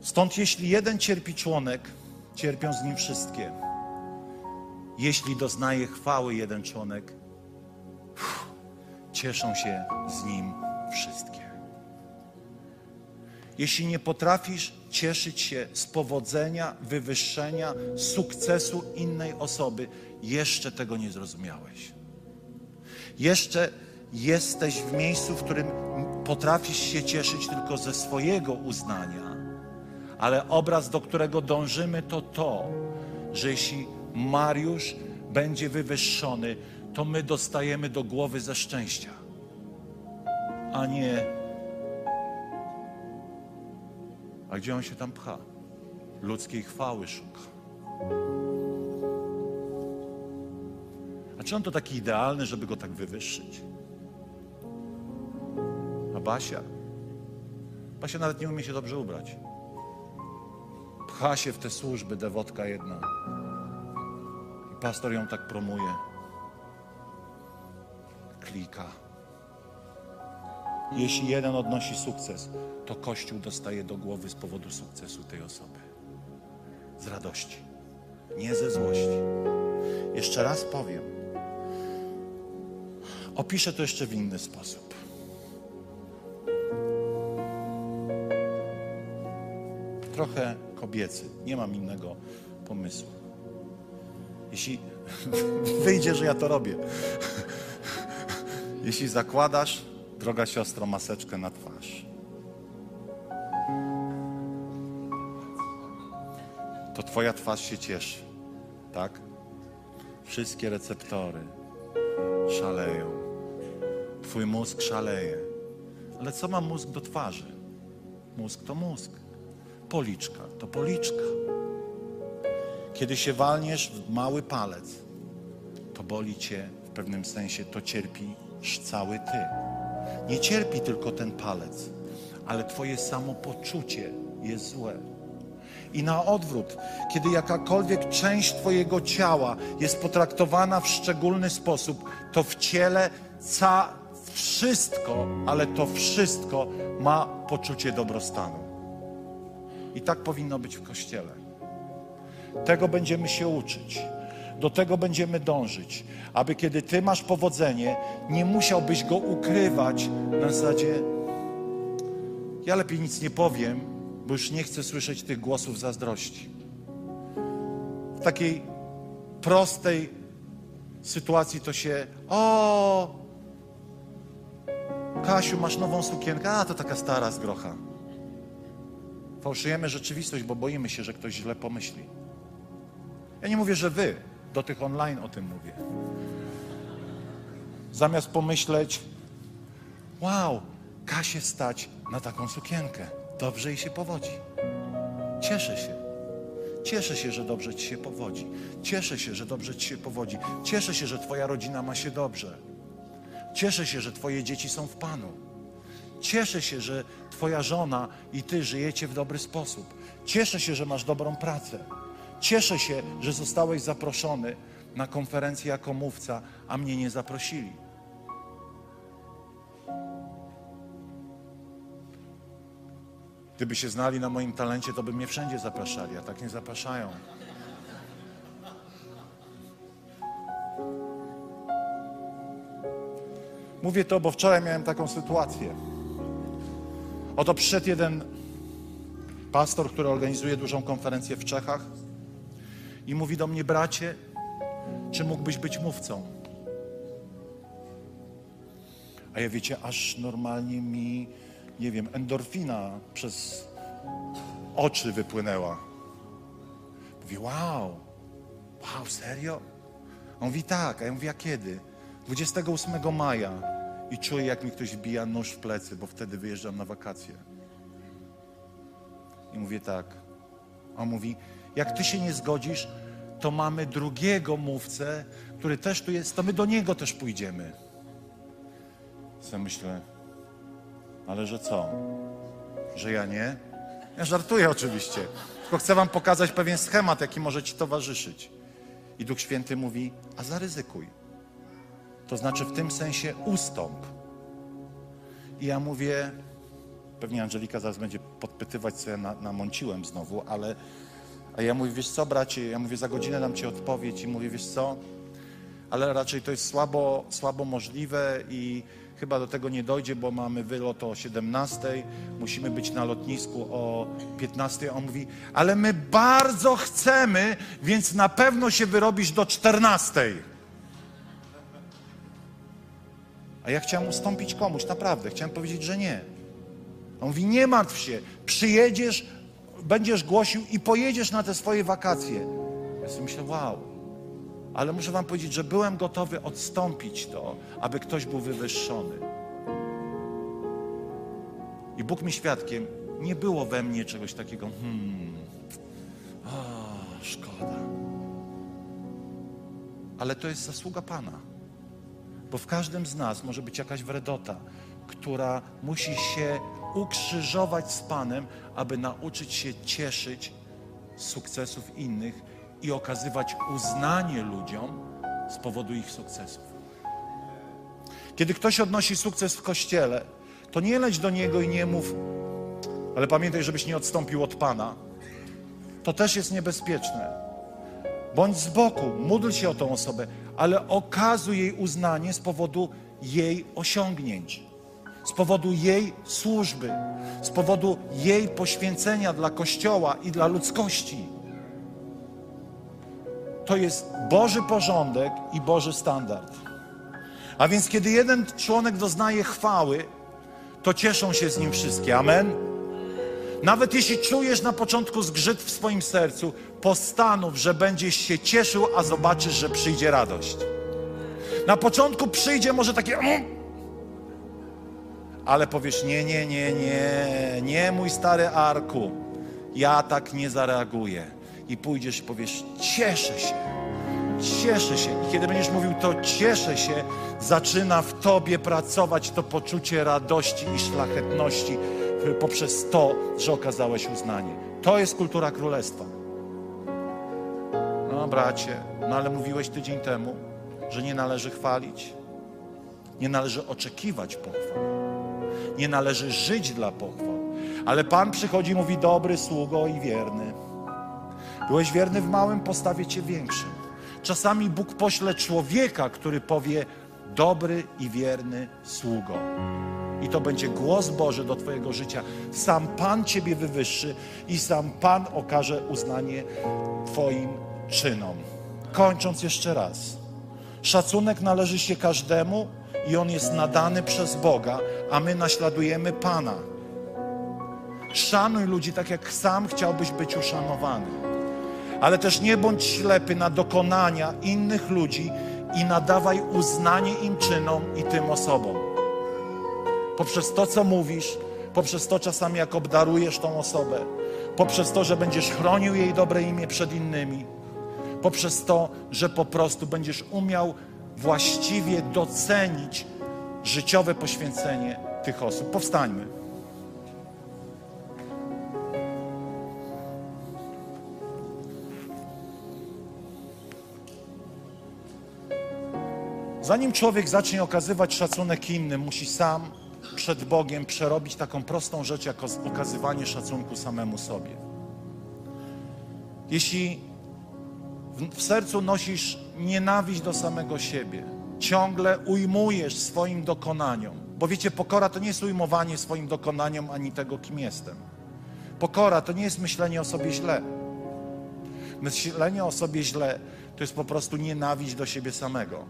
Stąd, jeśli jeden cierpi członek, cierpią z nim wszystkie. Jeśli doznaje chwały jeden członek, cieszą się z nim wszystkie. Jeśli nie potrafisz cieszyć się z powodzenia, wywyższenia, sukcesu innej osoby, jeszcze tego nie zrozumiałeś. Jeszcze jesteś w miejscu, w którym potrafisz się cieszyć tylko ze swojego uznania, ale obraz, do którego dążymy, to to, że jeśli Mariusz będzie wywyższony, to my dostajemy do głowy ze szczęścia, a nie. A gdzie on się tam pcha? Ludzkiej chwały szuka. A czy on to taki idealny, żeby go tak wywyższyć? A Basia? Basia nawet nie umie się dobrze ubrać. Pcha się w te służby, dewotka jedna. I pastor ją tak promuje. Klika. Jeśli jeden odnosi sukces, to Kościół dostaje do głowy z powodu sukcesu tej osoby. Z radości, nie ze złości. Jeszcze raz powiem. Opiszę to jeszcze w inny sposób. Trochę kobiecy, nie mam innego pomysłu. Jeśli wyjdzie, że ja to robię. Jeśli zakładasz, droga siostro, maseczkę na twarz, to Twoja twarz się cieszy, tak? Wszystkie receptory szaleją. Twój mózg szaleje. Ale co ma mózg do twarzy? Mózg to mózg. Policzka to policzka. Kiedy się walniesz w mały palec, to boli cię w pewnym sensie, to cierpisz cały ty. Nie cierpi tylko ten palec, ale twoje samopoczucie jest złe. I na odwrót, kiedy jakakolwiek część Twojego ciała jest potraktowana w szczególny sposób, to w ciele ca wszystko, ale to wszystko ma poczucie dobrostanu. I tak powinno być w Kościele. Tego będziemy się uczyć. Do tego będziemy dążyć, aby kiedy Ty masz powodzenie, nie musiałbyś go ukrywać na zasadzie ja lepiej nic nie powiem, bo już nie chcę słyszeć tych głosów zazdrości. W takiej prostej sytuacji to się o Kasiu, masz nową sukienkę? A, to taka stara z grocha. Fałszujemy rzeczywistość, bo boimy się, że ktoś źle pomyśli. Ja nie mówię, że wy, do tych online o tym mówię. Zamiast pomyśleć, wow, Kasię stać na taką sukienkę. Dobrze jej się powodzi. Cieszę się. Cieszę się, że dobrze ci się powodzi. Cieszę się, że dobrze ci się powodzi. Cieszę się, że twoja rodzina ma się dobrze. Cieszę się, że twoje dzieci są w Panu. Cieszę się, że twoja żona i ty żyjecie w dobry sposób. Cieszę się, że masz dobrą pracę. Cieszę się, że zostałeś zaproszony na konferencję jako mówca, a mnie nie zaprosili. Gdyby się znali na moim talencie, to by mnie wszędzie zapraszali, a tak nie zapraszają. Mówię to, bo wczoraj miałem taką sytuację. Oto przyszedł jeden pastor, który organizuje dużą konferencję w Czechach i mówi do mnie, bracie, czy mógłbyś być mówcą? A ja wiecie, aż normalnie mi, nie wiem, endorfina przez oczy wypłynęła. Mówię, wow, wow, serio? On mówi tak, a ja mówię, a kiedy? 28 maja i czuję, jak mi ktoś wbija nóż w plecy, bo wtedy wyjeżdżam na wakacje. I mówię tak. A on mówi, jak ty się nie zgodzisz, to mamy drugiego mówcę, który też tu jest, to my do niego też pójdziemy. Co myślę, ale że co? Że ja nie? Ja żartuję oczywiście, tylko chcę wam pokazać pewien schemat, jaki może ci towarzyszyć. I Duch Święty mówi, a zaryzykuj. To znaczy w tym sensie ustąp. I ja mówię, pewnie Angelika zaraz będzie podpytywać, co ja na, namąciłem znowu, ale a ja mówię, wiesz co, bracie, ja mówię, za godzinę dam ci odpowiedź i mówię, wiesz co, ale raczej to jest słabo, słabo możliwe i chyba do tego nie dojdzie, bo mamy wylot o 17, musimy być na lotnisku o 15. On mówi, ale my bardzo chcemy, więc na pewno się wyrobisz do 14. A ja chciałem ustąpić komuś, naprawdę, chciałem powiedzieć, że nie. On mówi, nie martw się, przyjedziesz, będziesz głosił i pojedziesz na te swoje wakacje. Ja sobie myślę, wow. Ale muszę wam powiedzieć, że byłem gotowy odstąpić to, aby ktoś był wywyższony. I Bóg mi świadkiem, nie było we mnie czegoś takiego, hmm, o, szkoda. Ale to jest zasługa Pana. Bo w każdym z nas może być jakaś wredota, która musi się ukrzyżować z Panem, aby nauczyć się cieszyć z sukcesów innych i okazywać uznanie ludziom z powodu ich sukcesów. Kiedy ktoś odnosi sukces w kościele, to nie leć do niego i nie mów, ale pamiętaj, żebyś nie odstąpił od Pana. To też jest niebezpieczne. Bądź z boku, módl się o tą osobę, ale okazuj jej uznanie z powodu jej osiągnięć, z powodu jej służby, z powodu jej poświęcenia dla Kościoła i dla ludzkości. To jest Boży porządek i Boży standard. A więc, kiedy jeden członek doznaje chwały, to cieszą się z nim wszystkie. Amen. Nawet jeśli czujesz na początku zgrzyt w swoim sercu, postanów, że będziesz się cieszył, a zobaczysz, że przyjdzie radość. Na początku przyjdzie może takie. Ale powiesz: Nie, nie, nie, nie, nie, mój stary Arku, ja tak nie zareaguję. I pójdziesz i powiesz: Cieszę się, cieszę się. I kiedy będziesz mówił to cieszę się, zaczyna w tobie pracować to poczucie radości i szlachetności poprzez to, że okazałeś uznanie. To jest kultura królestwa. No, bracie, no ale mówiłeś tydzień temu, że nie należy chwalić, nie należy oczekiwać pochwał, nie należy żyć dla pochwał. Ale Pan przychodzi i mówi: Dobry sługo i wierny. Byłeś wierny w małym, postawię cię większym. Czasami Bóg pośle człowieka, który powie: Dobry i wierny sługo. I to będzie głos Boży do Twojego życia. Sam Pan Ciebie wywyższy i sam Pan okaże uznanie Twoim czynom. Kończąc jeszcze raz. Szacunek należy się każdemu i on jest nadany przez Boga, a my naśladujemy Pana. Szanuj ludzi tak, jak sam chciałbyś być uszanowany. Ale też nie bądź ślepy na dokonania innych ludzi i nadawaj uznanie im czynom i tym osobom. Poprzez to, co mówisz, poprzez to czasami, jak obdarujesz tą osobę, poprzez to, że będziesz chronił jej dobre imię przed innymi, poprzez to, że po prostu będziesz umiał właściwie docenić życiowe poświęcenie tych osób. Powstańmy. Zanim człowiek zacznie okazywać szacunek innym, musi sam przed Bogiem przerobić taką prostą rzecz, jak okazywanie szacunku samemu sobie. Jeśli w, sercu nosisz nienawiść do samego siebie, ciągle ujmujesz swoim dokonaniom, bo wiecie, pokora to nie jest ujmowanie swoim dokonaniom ani tego, kim jestem. Pokora to nie jest myślenie o sobie źle. Myślenie o sobie źle to jest po prostu nienawiść do siebie samego.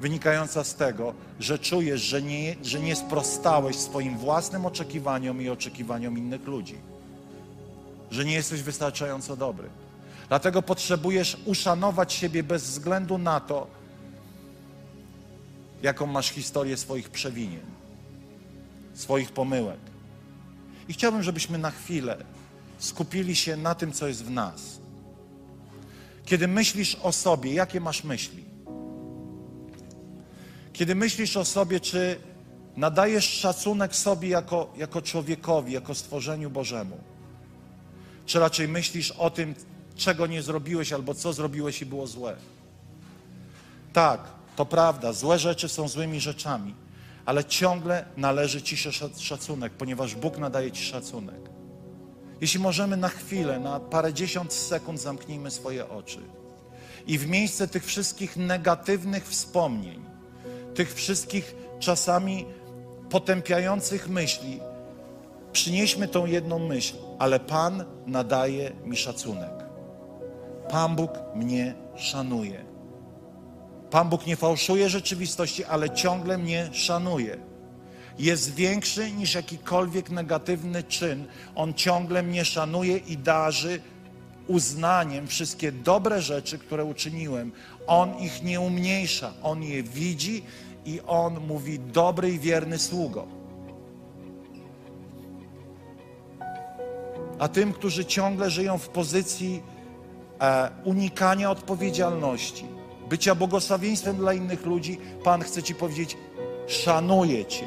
Wynikająca z tego, że czujesz, że nie, że nie sprostałeś swoim własnym oczekiwaniom i oczekiwaniom innych ludzi. Że nie jesteś wystarczająco dobry. Dlatego potrzebujesz uszanować siebie bez względu na to, jaką masz historię swoich przewinień, swoich pomyłek. I chciałbym, żebyśmy na chwilę skupili się na tym, co jest w nas. Kiedy myślisz o sobie, jakie masz myśli? Kiedy myślisz o sobie, czy nadajesz szacunek sobie jako, jako człowiekowi, jako stworzeniu Bożemu? Czy raczej myślisz o tym, czego nie zrobiłeś albo co zrobiłeś i było złe? Tak, to prawda, złe rzeczy są złymi rzeczami, ale ciągle należy Ci się szacunek, ponieważ Bóg nadaje Ci szacunek. Jeśli możemy na chwilę, na parę dziesiąt sekund zamknijmy swoje oczy i w miejsce tych wszystkich negatywnych wspomnień, tych wszystkich czasami potępiających myśli, przynieśmy tą jedną myśl, ale Pan nadaje mi szacunek. Pan Bóg mnie szanuje. Pan Bóg nie fałszuje rzeczywistości, ale ciągle mnie szanuje. Jest większy niż jakikolwiek negatywny czyn. On ciągle mnie szanuje i darzy uznaniem wszystkie dobre rzeczy, które uczyniłem. On ich nie umniejsza, on je widzi i on mówi: Dobry i wierny sługo. A tym, którzy ciągle żyją w pozycji unikania odpowiedzialności, bycia błogosławieństwem dla innych ludzi, Pan chce Ci powiedzieć: szanuję Cię,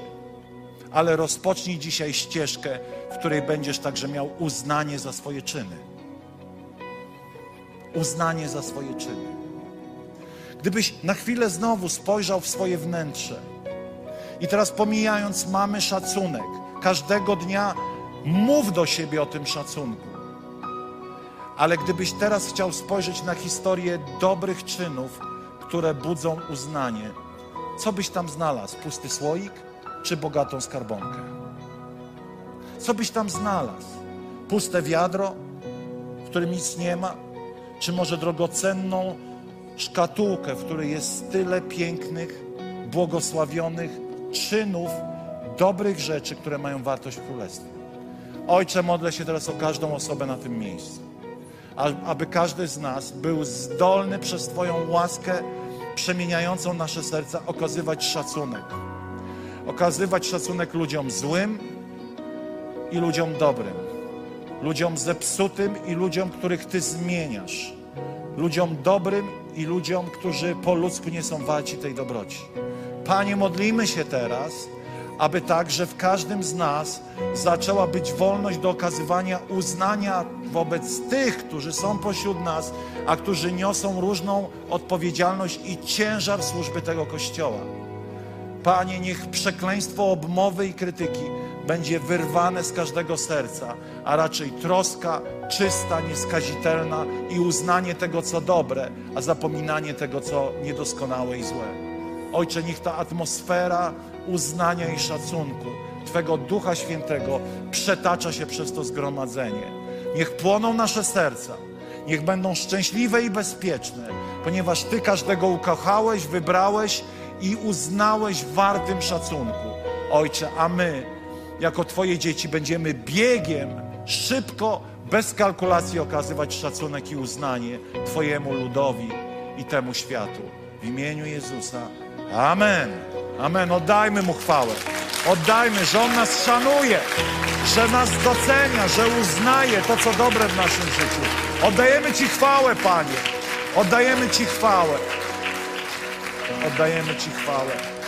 ale rozpocznij dzisiaj ścieżkę, w której będziesz także miał uznanie za swoje czyny. Uznanie za swoje czyny. Gdybyś na chwilę znowu spojrzał w swoje wnętrze i teraz pomijając mamy szacunek, każdego dnia mów do siebie o tym szacunku. Ale gdybyś teraz chciał spojrzeć na historię dobrych czynów, które budzą uznanie, co byś tam znalazł? Pusty słoik czy bogatą skarbonkę? Co byś tam znalazł? Puste wiadro, w którym nic nie ma? Czy może drogocenną szkatułkę, w której jest tyle pięknych, błogosławionych czynów, dobrych rzeczy, które mają wartość w Królestwie? Ojcze, modlę się teraz o każdą osobę na tym miejscu aby każdy z nas był zdolny przez Twoją łaskę przemieniającą nasze serca okazywać szacunek. Okazywać szacunek ludziom złym i ludziom dobrym. Ludziom zepsutym i ludziom, których Ty zmieniasz. Ludziom dobrym i ludziom, którzy po ludzku nie są walci tej dobroci. Panie, modlimy się teraz, aby także w każdym z nas zaczęła być wolność do okazywania uznania wobec tych, którzy są pośród nas, a którzy niosą różną odpowiedzialność i ciężar służby tego Kościoła. Panie, niech przekleństwo obmowy i krytyki będzie wyrwane z każdego serca, a raczej troska czysta, nieskazitelna i uznanie tego, co dobre, a zapominanie tego, co niedoskonałe i złe. Ojcze, niech ta atmosfera uznania i szacunku Twego Ducha Świętego przetacza się przez to zgromadzenie. Niech płoną nasze serca, niech będą szczęśliwe i bezpieczne, ponieważ Ty każdego ukochałeś, wybrałeś i uznałeś wartym szacunku. Ojcze, a my, jako Twoje dzieci, będziemy biegiem szybko, bez kalkulacji okazywać szacunek i uznanie Twojemu ludowi i temu światu. W imieniu Jezusa. Amen. Amen. Oddajmy Mu chwałę. Oddajmy, że On nas szanuje, że nas docenia, że uznaje to, co dobre w naszym życiu. Oddajemy Ci chwałę, Panie. Oddajemy Ci chwałę. Oddajemy Ci chwałę.